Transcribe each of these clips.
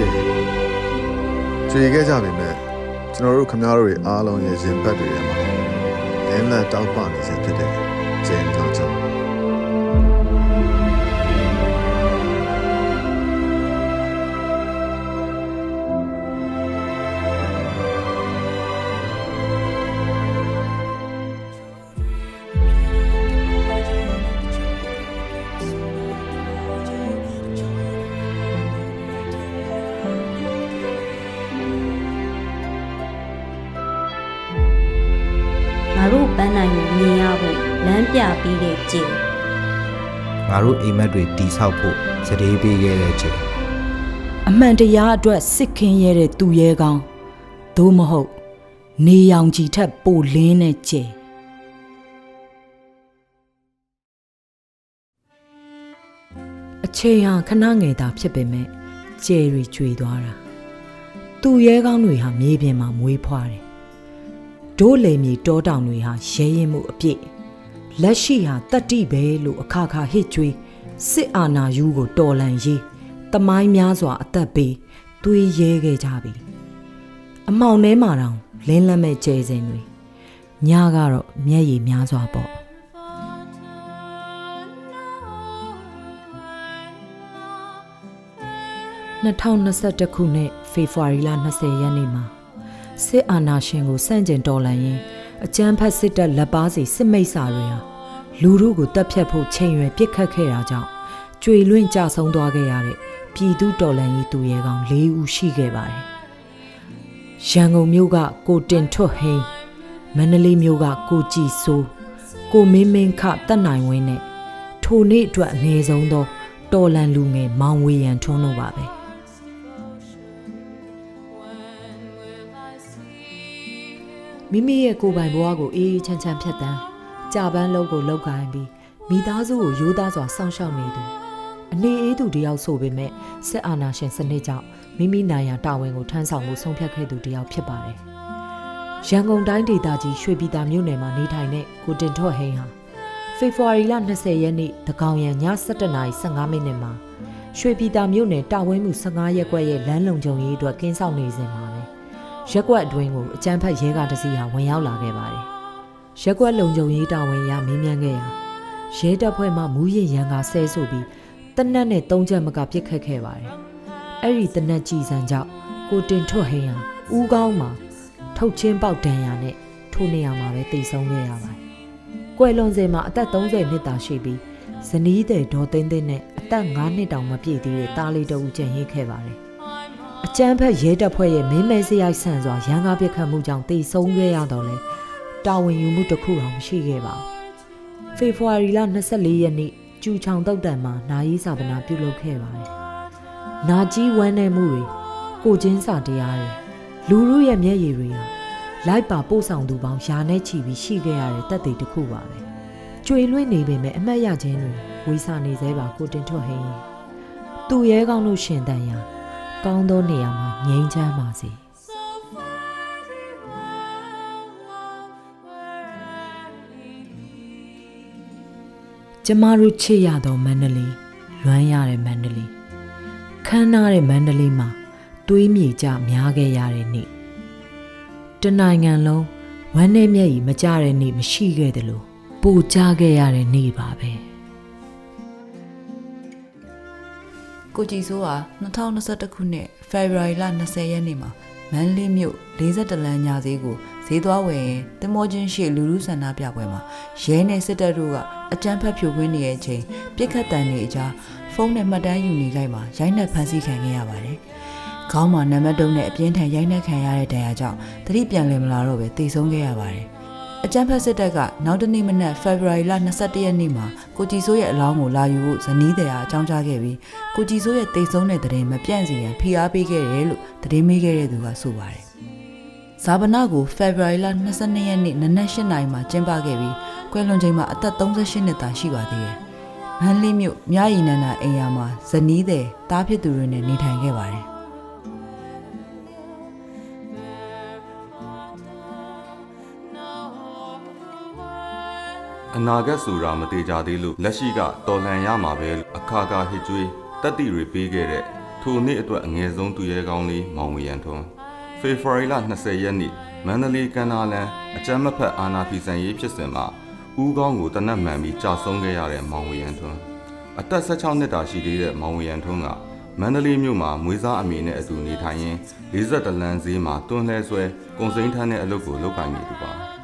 ကျဲကြွေခဲ့ကြပြီမဲ့ကျွန်တော်တို့ခမားတို့တွေအားလုံးရဲ့ရင်ဘတ်တွေထဲမှာလင်းလက်တောက်ပနေစေဖြစ်တဲ့ကျင်းတော့ကြောင့်ငါ တို့ပန်းနိုင်ကိုမြင်ရဖို့လမ်းပြပြီးတဲ့ကြည်ငါတို့အိမ်မက်တွေတီဆောက်ဖို့စတေးပေးခဲ့တဲ့ချိန်အမှန်တရားအတွက်စစ်ခင်းရဲတဲ့သူရဲကောင်းသို့မဟုတ် နေရောင်ခြည်ထက်ပိုလင်းတဲ့ကျဲအချိန်ဟာခဏငယ်တာဖြစ်ပေမဲ့ကျဲရီကျွေသွားတာသူရဲကောင်းတွေဟာမြေပြင်မှာမွေးဖွားတယ် ဒိုးလေမြေတောတောင်တွေဟာရဲရင်မှုအပြည့်လက်ရှိဟာတတ္တိပဲလို့အခါခါဟစ်ကျွေးစစ်အာဏာယူကိုတော်လန်ရေးတမိုင်းများစွာအသက်ပေးသွေးရဲခဲ့ကြပြီအမောင်ထဲမှာတောင်လင်းလက်မဲ့ကျဲစင်တွေညကတော့မျက်ရည်များစွာပေါ့2021ခုနှစ်ဖေဖော်ဝါရီလ20ရက်နေ့မှာ စစ်အာဏာရှင်ကိုစန့်ကျင်တော်လှန်ရင်းအကြမ်းဖက်စစ်တပ်လက်ပါစီစစ်မိတ်ဆာတွေဟာလူတို့ကိုတပ်ဖြတ်ဖို့ချိန်ရွယ်ပြစ်ခတ်ခဲ့တာကြောင့်ကြွေလွင့်ကြဆုံးသွားခဲ့ရတဲ့ပြည်သူတော်လှန်ရေးသူရဲကောင်း၄ဦးရှိခဲ့ပါတယ်။ရန်ကုန်မြို့ကကိုတင်ထွတ်ဟိန်းမန္တလေးမြို့ကကိုကြည်စိုးကိုမင်းမင်းခတက်နိုင်ဝင်းနဲ့ထိုနေ့အတွက်အငယ်ဆုံးသောတော်လန်လူငယ်မောင်ဝေရန်ထွန်းတို့ပါပဲ မိမိရဲ့ကိုယ်ပိုင်ဘဝကိုအေးအေးချမ်းချမ်းဖြတ်တန်းကြာပန်းလုံးကိုလောက်ကိုင်းပြီးမိသားစုကိုရိုးသားစွာစောင့်ရှောက်နေသူအနေအေးသူတယောက်ဆိုပေမဲ့စစ်အာဏာရှင်စနစ်ကြောင့်မိမိနိုင်ရာတာဝန်ကိုထမ်းဆောင်မှုဆုံးဖြတ်ခဲ့သူတယောက်ဖြစ်ပါတယ်ရန်ကုန်တိုင်းဒေသကြီးရွှေပြည်သာမြို့နယ်မှာနေထိုင်တဲ့ကိုတင်ထွတ်ဟိန်းဟာဖေဖော်ဝါရီလ20ရက်နေ့တကောင်ရံည7:15မိနစ်မှာရွှေပြည်သာမြို့နယ်တာဝင်းမှု15ရက်ကွက်ရဲ့လမ်းလုံခြုံရေးအတွက်ကင်းဆောင်နေစဉ်မှာပဲ ရက်ကွက်အတွင်းကိုအကြမ်းဖက်ရဲကားတစ်စီးဟာဝင်ရောက်လာခဲ့ပါတယ်ရက်ကွက်လုံခြုံရေးတာဝန်ရမင်းမြန်းခဲ့ရာရဲတပ်ဖွဲ့မှမူးယစ်ရန်ကဆဲဆိုပြီးတနက်နဲ့သုံးချက်မကပြစ်ခတ်ခဲ့ပါတယ်အဲ့ဒီတနက်ကြည်စံကြောင့်ကိုတင်ထွတ်ဟိန်းဟာဦးကောင်းမှာထုတ်ချင်းပေါက်ဒဏ်ရာနဲ့ထိုနေရာမှာပဲတိတ်ဆုံးခဲ့ရပါတယ်။ကွယ်လွန်စဉ်မှာအသက်30နှစ်သာရှိပြီးဇနီးတဲ့ဒေါ်သိန်းသိန်းနဲ့အသက်9နှစ်တောင်မပြည့်သေးတဲ့တားလေးတဦးကျန်ရစ်ခဲ့ပါတယ်။ အကျန်းဖက်ရဲတပ်ဖွဲ့ရဲ့မင်းမဲစရိုက်ဆန်စွာရန်ကားပစ်ခတ်မှုကြောင့်တိတ်ဆုံးခဲ့ရတော့လဲတာဝန်ယူမှုတစ်ခုတောင်မရှိခဲ့ပါဘူး။ဖေဖော်ဝါရီလ24ရက်နေ့ကျူချောင်တုတ်တန်မှာနာယီစာပနာပြုလုပ်ခဲ့ပါတယ်။နာကြီးဝမ်းနေမှုတွေကိုချင်းစာတရားတွေလူလူရဲ့မျက်ရည်တွေဟာလိုက်ပါပို့ဆောင်သူပေါင်းယာနဲ့ချီပြီးရှိခဲ့ရတဲ့တက်သေးတစ်ခုပါပဲ။ကြွေလွင့်နေပေမဲ့အမတ်ရခြင်းတွေဝေစာနေသေးပါကိုတင်ထွတ်ဟင်းရင်သူ့ရဲကောင်းလို့ရှင်တန်ရာ ကောင်းသောနေရာမှာငြိမ်းချမ်းပါစေ။ကျမတို့ချစ်ရသောမန္တလေးလွမ်းရတဲ့မန္တလေးခမ်းနားတဲ့မန္တလေးမှာသွေးမြေကြများခဲ့ရတဲ့နေ့တနိုင်ငံလုံးဝမ်းနဲ့မျက်ရည်မကြတဲ့နေ့မရှိခဲ့တယ်လို့ပူကြခဲ့ရတဲ့နေ့ပါပဲ ကိုကြည်စိုးဟာ2021ခုနှစ်ဖေဖော်ဝါရီလ20ရက်နေ့မှာမန္တလေးမြို့42လမ်းညာဈေးကိုဈေးသွားဝယ်ရင်တင်မောချင်းရှိလူလူဆန္ဒပြပွဲမှာရဲနဲ့စစ်တပ်တို့ကအကြမ်းဖက်ဖြိုခွင်းနေတဲ့အချိန်ပြစ်ခတ်တန်တွေအကြားဖုန်းနဲ့မှတ်တမ်းယူနေကြမှာရိုက်နှက်ဖမ်းဆီးခံခဲ့ရပါတယ်။ခေါင်းမှာနံပါတ်တုံးနဲ့အပြင်းထန်ရိုက်နှက်ခံရတဲ့ဒဏ်ရာကြောင့်တတိပြန်လည်မလာတော့ပဲတေဆုံးခဲ့ရပါတယ်။ အကြမ်းဖက်စစ်တပ်ကနောက်တနေ့မနက်ဖေဖော်ဝါရီလ22ရက်နေ့မှာကိုကြည်စိုးရဲ့အလောင်းကိုလာယူဖို့ဇနီးတဲ့အကြောင်းကြားခဲ့ပြီးကိုကြည်စိုးရဲ့တိတ်ဆုံးတဲ့တဲ့ရင်မပြန့်စီရန်ဖိအားပေးခဲ့တယ်လို့သတင်းမေးခဲ့တဲ့သူကဆိုပါတယ်။ဇာပနာကိုဖေဖော်ဝါရီလ22ရက်နေ့နနက်8နာရီမှာကျင်းပခဲ့ပြီးကွယ်လွန်ချိန်မှာအသက်38နှစ်သာရှိပါသေးတယ်။မန်းလေးမြို့မြရည်နန္ဒအိမ်ယာမှာဇနီးတဲ့တားဖြစ်သူတွေနဲ့နေထိုင်ခဲ့ပါတယ်။ အနာဂတ်ဆိုတာမသေးကြသေးလို့လက်ရှိကတော်လှန်ရမှာပဲလို့အခါခါဟစ်ကြွေးတက်တီတွေပေးခဲ့တဲ့ထိုနေ့အတွက်အငယ်ဆုံးသူရဲကောင်းလေးမောင်ဝေရန်ထွန်းဖေဖော်ဝါရီလ20ရက်နေ့မန္တလေးကန္နာလန်အကြမ်းမဖက်အာဏာဖီဆန်ရေးဖြစ်စဉ်မှာဦးကောင်းကိုတနက်မှန်ပြီးကြာဆုံးခဲ့ရတဲ့မောင်ဝေရန်ထွန်းအသက်16နှစ်တာရှိသေးတဲ့မောင်ဝေရန်ထွန်းကမန္တလေးမြို့မှာမွေးစားအမေနဲ့အတူနေထိုင်ရင်း42လမ်းဈေးမှာတွန်းလှဲဆွဲကုန်စိမ်းထမ်းတဲ့အလုပ်ကိုလုပ်ကိုင်နေသူပါ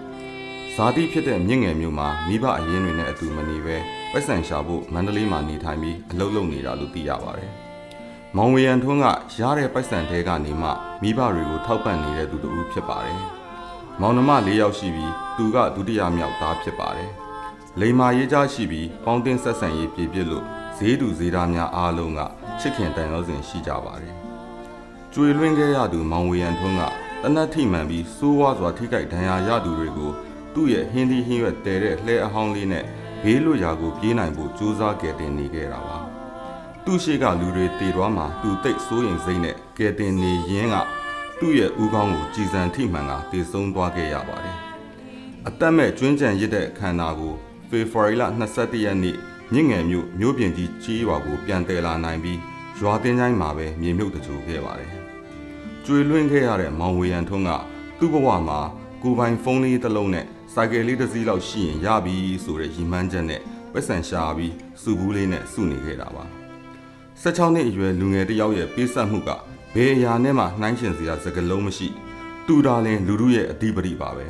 ဇာတိဖြစ်တဲ့မြင့်ငယ်မျိုးမှာမိဘအရင်းတွေနဲ့အတူမနေပဲပိုက်ဆံရှာဖို့မန္တလေးမှာနေထိုင်ပြီးအလုပ်လုပ်နေတာလို့သိရပါတယ်။မောင်ဝေရန်ထွန်းကရတဲ့ပိုက်ဆံတဲကနေမှမိဘတွေကိုထောက်ပံ့နေတဲ့သူတူဖြစ်ပါတယ်။မောင်နှမ၄ယောက်ရှိပြီးသူကဒုတိယမြောက်သားဖြစ်ပါတယ်။လိမ္မာရေးကြားရှိပြီးပေါင်းတင်ဆက်ဆံရေးပြည့်ပြည့်လို့ဈေးတူဈေးသားများအားလုံးကချစ်ခင်တန်ရောစဉ်ရှိကြပါတယ်။ကျွေလွင့်ခဲ့ရသူမောင်ဝေရန်ထွန်းကတနတ်ထိမှန်ပြီးစိုးဝါစွာထိခိုက်ဒဏ်ရာရသူတွေကို သူ့ရဲ့ဟင်းသီးဟင်းရွက်တဲတဲ့လှဲအဟောင်းလေးနဲ့ဘေးလွတ်ရာကိုပြေးနိုင်ဖို့ကြိုးစားကယ်တင်နေခဲ့တာပါသူ့ရှိကလူတွေတေသွားမှသူတိတ်စိုးရင်စိတ်နဲ့ကယ်တင်နေရင်းကသူ့ရဲ့ဦးခေါင်းကိုကြည်စံထိမှန်ကတေဆုံးသွားခဲ့ရပါတယ်အသက်မဲ့ကျွင်းကြံရစ်တဲ့အခမ်းအနားကိုဖေဖော်ဝါရီလ22ရက်နေ့မြင့်ငယ်မြို့မြို့ပြင်ကြီးကြီးရွာကိုပြန်တယ်လာနိုင်ပြီးရွာတင်းချိုင်းမှာပဲမြေမြုပ်တကြိုခဲ့ပါတယ်ကျွေလွင့်ခဲ့ရတဲ့မောင်ဝေရန်ထွန်းကသူ့ဘဝမှာကိုယ်ပိုင်ဖုန်းလေးတစ်လုံးနဲ့ စိုက်ကယ်လေးတစ်စီးလောက်ရှိရင်ရပြီဆိုတဲ့ရည်မှန်းချက်နဲ့ပတ်စံရှာပြီးစုဘူးလေးနဲ့စုနေခဲ့တာပါ16နှစ်အရွယ်လူငယ်တစ်ယောက်ရဲ့ပေးဆက်မှုကဘယ်အရာနဲ့မှနှိုင်းယှဉ်စရာစကားလုံးမရှိတူတာလင်လူတို့ရဲ့အဓိပတိပါပဲ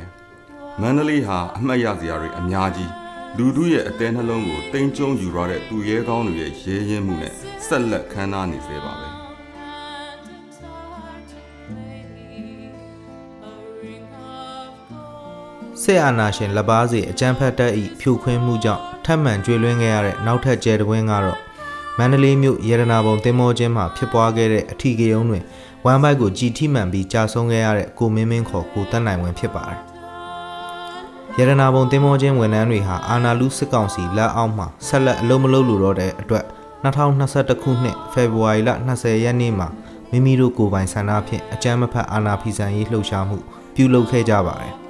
မန္တလေးဟာအမှတ်ရစရာတွေအများကြီးလူတို့ရဲ့အသေးနှလုံးကိုတိမ်ကျုံယူရတဲ့သူရဲကောင်းတွေရဲ့ရဲရင်မှုနဲ့ဆက်လက်ခမ်းနားနေသေးပါပဲ စစ်အာဏာရှင်လက်ပါစီအကြမ်းဖက်တပ်၏ဖြိုခွင်းမှုကြောင့်ထပ်မံကျွေလွှင်းခဲ့ရတဲ့နောက်ထပ်ကျဲတဝင်းကတော့မန္တလေးမြို့ရေရနာဘုံတင်မောချင်းမှာဖြစ်ပွားခဲ့တဲ့အထီးကရုံးတွင်ဝမ်ဘိုက်ကိုကြည်ထိမှန်ပြီးကြာဆုံးခဲ့ရတဲ့ကိုမင်းမင်းခေါ်ကိုတက်နိုင်ဝင်ဖြစ်ပါတယ်။ရေရနာဘုံတင်မောချင်းဝန်ထမ်းတွေဟာအာနာလူစစ်ကောင်စီလက်အောက်မှာဆက်လက်အလုံးမလုံးလိုတော့တဲ့အတွက်2021ခုနှစ်ဖေဖော်ဝါရီလ20ရက်နေ့မှာမိမိတို့ကိုယ်ပိုင်ဆန္ဒဖြင့်အကြမ်းမဖက်အာဏာဖီဆန်ရေးလှုပ်ရှားမှုပြုလုပ်ခဲ့ကြပါတယ်။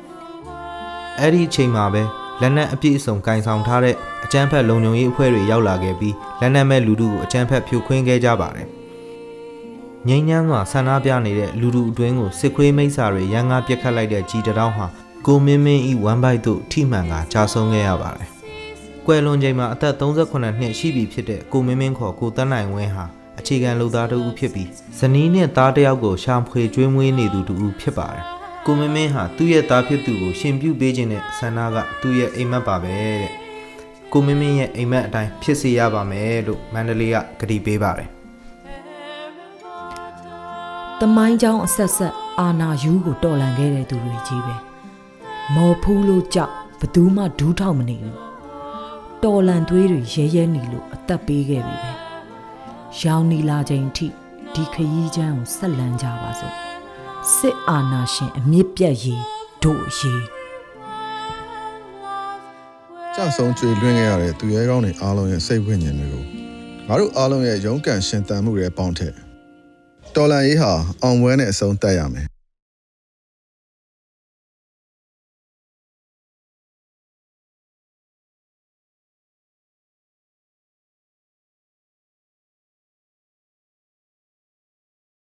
အဲ့ဒီအချိန်မှာပဲလက်နက်အပြည့်အစုံကင်ဆောင်ထားတဲ့အကြမ်းဖက်လုံခြုံရေးအဖွဲ့တွေရောက်လာခဲ့ပြီးလက်နက်မဲ့လူထုကိုအကြမ်းဖက်ဖြိုခွင်းခဲ့ကြပါတယ်။ငိမ့်ညမ်းစွာဆန္ဒပြနေတဲ့လူထုအတွင်းကိုစစ်ခွေးမိတ်ဆာတွေရန်ကားပြက်ခတ်လိုက်တဲ့ကြီးတတောင်းဟာကိုမင်းမင်းဤဝမ်ဘိုက်တို့ထိမှန်ကကြာဆုံးခဲ့ရပါတယ်။ကွယ်လွန်ချိန်မှာအသက်38နှစ်ရှိပြီဖြစ်တဲ့ကိုမင်းမင်းခေါ်ကိုတန်းနိုင်ဝင်းဟာအခြေခံလူသားတစ်ဦးဖြစ်ပြီးဇနီးနဲ့သားတစ်ယောက်ကိုရှာဖွေကျွေးမွေးနေသူတစ်ဦးဖြစ်ပါတယ်။ ကိုမင်းမင်းဟာသူ့ရဲ့သားဖြစ်သူကိုရှင်ပြုပေးခြင်းနဲ့ဆန္ဒကသူ့ရဲ့အိမ်မက်ပါပဲတဲ့ကိုမင်းမင်းရဲ့အိမ်မက်အတိုင်းဖြစ်စေရပါမယ်လို့မန္တလေးကကတိပေးပါတယ်တမိုင်းကြောင်းအဆက်ဆက်အာနာယူကိုတော်လန်ခဲ့တဲ့သူတွေကြီးပဲမော်ဖူးလို့ကြောက်ဘသူမှဒူးထောက်မနေဘူးတော်လန်သွေးတွေရဲရဲနေလို့အသက်ပေးခဲ့ပြီပဲရောင်နီလာချိန်ထိဒီခရီးချမ်းကိုဆက်လန်းကြပါစို့ စစ်အာနာရှင်အမြင့်ပြတ်ရေးတို့ရေးကြဆုံးကျွေလွင့်ခဲ့ရတဲ့သူရဲကောင်းတွေအားလုံးရဲ့စိတ်ဝိညာဉ်တွေကိုငါတို့အားလုံးရဲ့ရုန်းကန်ရှင်သန်မှုတွေပေါင်းထက်တော်လန်ရေးဟာအောင်ပွဲနဲ့အဆုံးသတ်ရမယ်